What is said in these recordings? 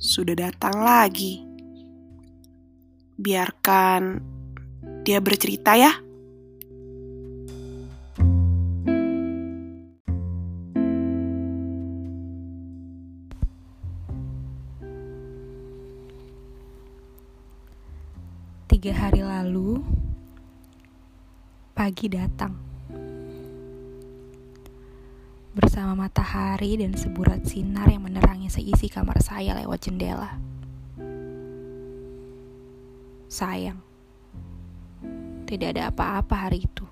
Sudah datang lagi. Biarkan dia bercerita, ya. Tiga hari lalu, pagi datang bersama matahari dan seburat sinar yang menerangi seisi kamar saya lewat jendela. Sayang, tidak ada apa-apa hari itu.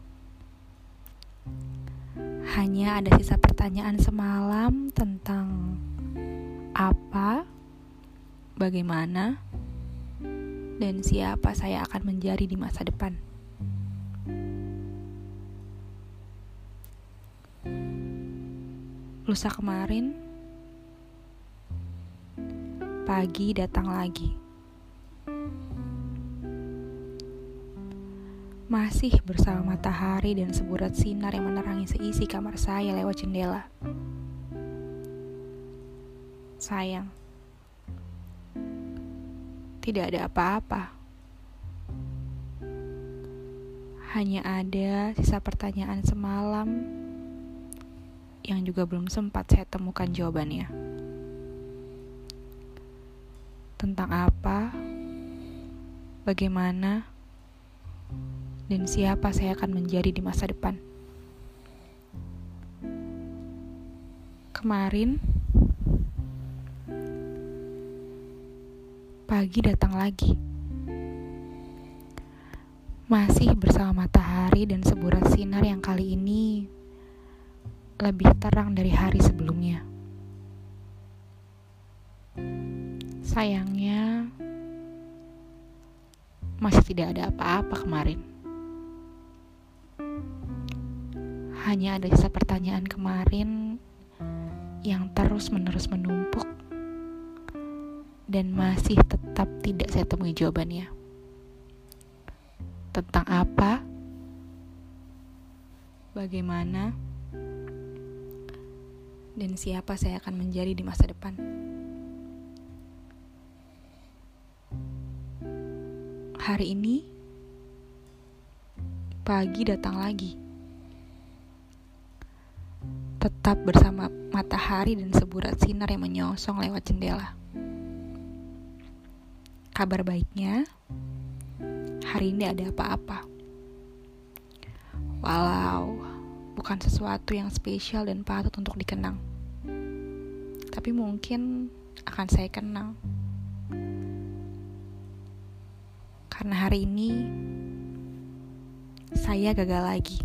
Hanya ada sisa pertanyaan semalam tentang apa, bagaimana, dan siapa saya akan menjadi di masa depan. Lusa kemarin, pagi datang lagi. Masih bersama matahari dan seburat sinar yang menerangi seisi kamar saya lewat jendela. Sayang, tidak ada apa-apa. Hanya ada sisa pertanyaan semalam yang juga belum sempat saya temukan jawabannya. Tentang apa, bagaimana, dan siapa saya akan menjadi di masa depan. Kemarin, pagi datang lagi. Masih bersama matahari dan seburat sinar yang kali ini lebih terang dari hari sebelumnya. Sayangnya, masih tidak ada apa-apa kemarin. Hanya ada sisa pertanyaan kemarin yang terus-menerus menumpuk dan masih tetap tidak saya temui jawabannya. Tentang apa? Bagaimana? Dan siapa saya akan menjadi di masa depan. Hari ini, pagi datang lagi. Tetap bersama matahari dan seburat sinar yang menyongsong lewat jendela. Kabar baiknya, hari ini ada apa-apa. Walau bukan sesuatu yang spesial dan patut untuk dikenang tapi mungkin akan saya kenang. Karena hari ini saya gagal lagi.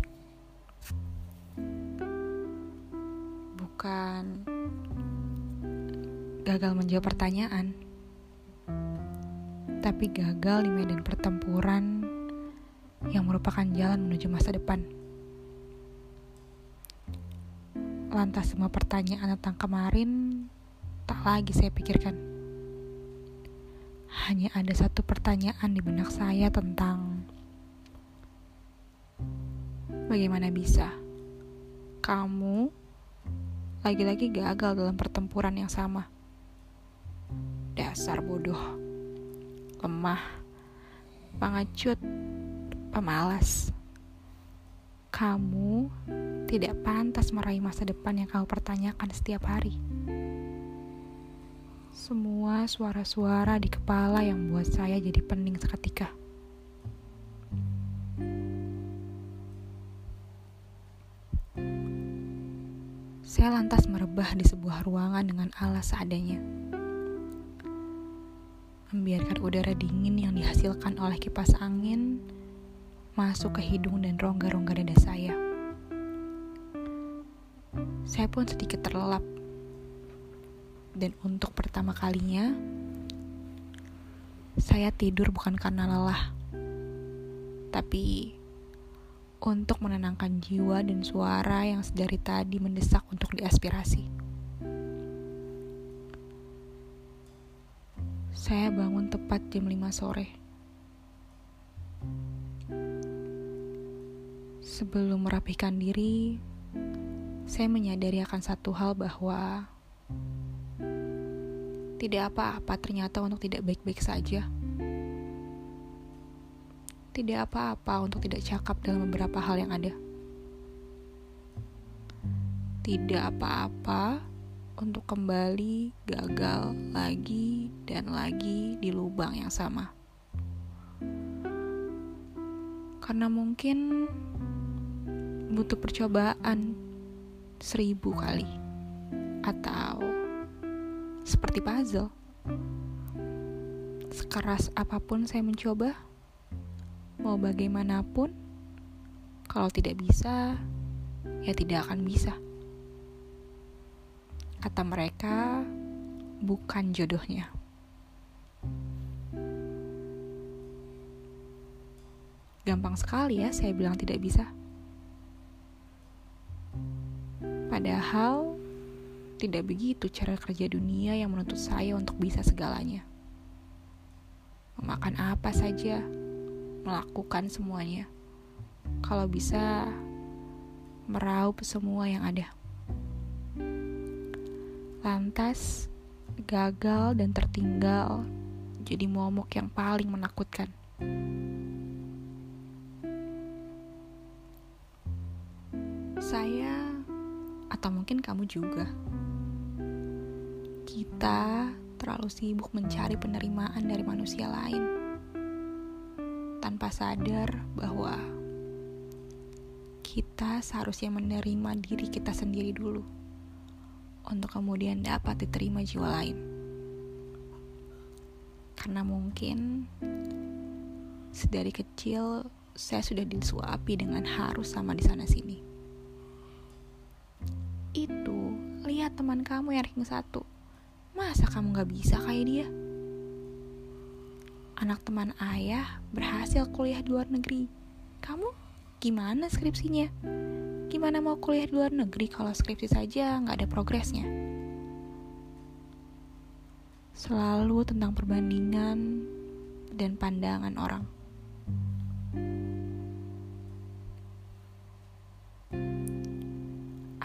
Bukan gagal menjawab pertanyaan, tapi gagal di medan pertempuran yang merupakan jalan menuju masa depan. Lantas semua pertanyaan tentang kemarin tak lagi saya pikirkan. Hanya ada satu pertanyaan di benak saya tentang bagaimana bisa kamu lagi-lagi gagal dalam pertempuran yang sama. Dasar bodoh, lemah, pengecut, pemalas. Kamu tidak pantas meraih masa depan yang kamu pertanyakan setiap hari. Semua suara-suara di kepala yang buat saya jadi pening seketika. Saya lantas merebah di sebuah ruangan dengan alas seadanya. Membiarkan udara dingin yang dihasilkan oleh kipas angin masuk ke hidung dan rongga-rongga dada saya. Saya pun sedikit terlelap. Dan untuk pertama kalinya, saya tidur bukan karena lelah, tapi untuk menenangkan jiwa dan suara yang sedari tadi mendesak untuk diaspirasi. Saya bangun tepat jam 5 sore. Sebelum merapikan diri, saya menyadari akan satu hal bahwa tidak apa-apa ternyata untuk tidak baik-baik saja. Tidak apa-apa untuk tidak cakap dalam beberapa hal yang ada. Tidak apa-apa untuk kembali gagal lagi dan lagi di lubang yang sama. Karena mungkin butuh percobaan seribu kali atau seperti puzzle. Sekeras apa pun saya mencoba, mau bagaimanapun, kalau tidak bisa, ya tidak akan bisa. Kata mereka, bukan jodohnya. Gampang sekali ya saya bilang tidak bisa. Padahal tidak begitu cara kerja dunia yang menuntut saya untuk bisa segalanya. Memakan apa saja, melakukan semuanya. Kalau bisa, meraup semua yang ada. Lantas, gagal dan tertinggal jadi momok yang paling menakutkan. Saya, atau mungkin kamu juga, kita terlalu sibuk mencari penerimaan dari manusia lain tanpa sadar bahwa kita seharusnya menerima diri kita sendiri dulu untuk kemudian dapat diterima jiwa lain. Karena mungkin sedari kecil saya sudah disuapi dengan harus sama di sana sini. Teman kamu yang ranking satu. Masa kamu gak bisa kayak dia? anak teman ayah berhasil kuliah di luar negeri. Kamu gimana skripsinya? Gimana mau kuliah di luar negeri kalau skripsi saja nggak ada progresnya? Selalu tentang perbandingan dan pandangan orang.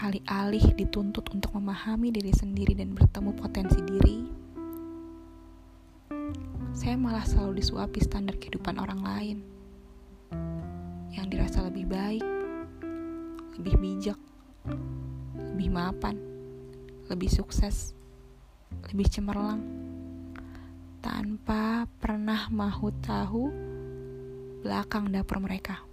Alih-alih dituntut untuk memahami diri sendiri dan bertemu potensi diri, saya malah selalu disuapi standar kehidupan orang lain yang dirasa lebih baik, lebih bijak, lebih mapan, lebih sukses, lebih cemerlang, tanpa pernah mahu tahu belakang dapur mereka.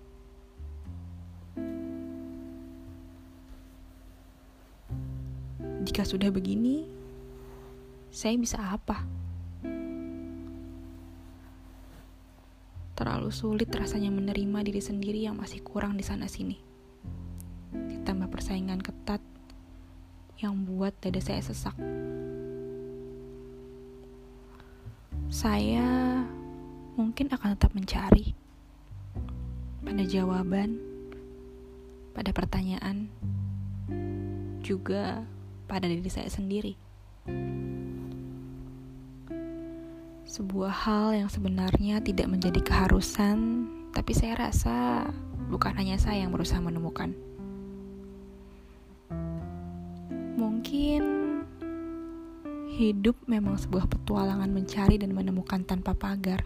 Jika sudah begini, saya bisa apa? Terlalu sulit rasanya menerima diri sendiri yang masih kurang di sana-sini. Ditambah persaingan ketat yang buat dada saya sesak. Saya mungkin akan tetap mencari pada jawaban, pada pertanyaan, juga pada diri saya sendiri. Sebuah hal yang sebenarnya tidak menjadi keharusan, tapi saya rasa bukan hanya saya yang berusaha menemukan. Mungkin hidup memang sebuah petualangan mencari dan menemukan tanpa pagar.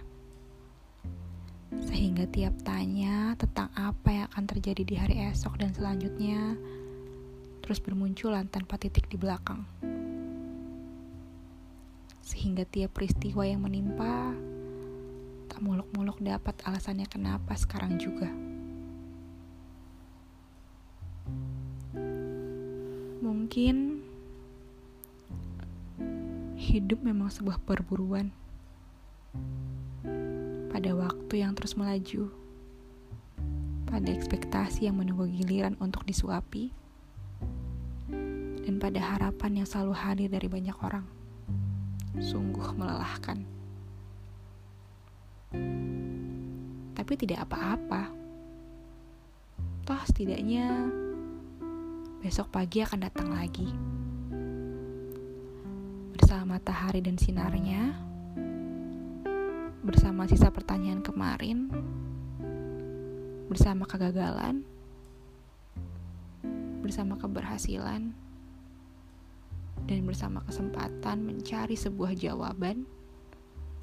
Sehingga tiap tanya tentang apa yang akan terjadi di hari esok dan selanjutnya terus bermunculan tanpa titik di belakang sehingga tiap peristiwa yang menimpa tak muluk-muluk dapat alasannya kenapa sekarang juga. Mungkin hidup memang sebuah perburuan pada waktu yang terus melaju, pada ekspektasi yang menunggu giliran untuk disuapi, dan pada harapan yang selalu hadir dari banyak orang sungguh melelahkan. Tapi tidak apa-apa. Toh setidaknya besok pagi akan datang lagi. Bersama matahari dan sinarnya, bersama sisa pertanyaan kemarin, bersama kegagalan, bersama keberhasilan dan bersama kesempatan mencari sebuah jawaban,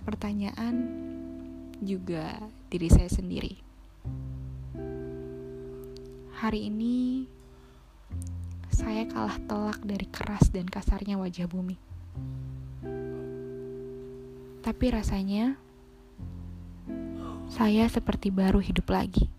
pertanyaan juga diri saya sendiri. Hari ini saya kalah telak dari keras dan kasarnya wajah bumi. Tapi rasanya saya seperti baru hidup lagi.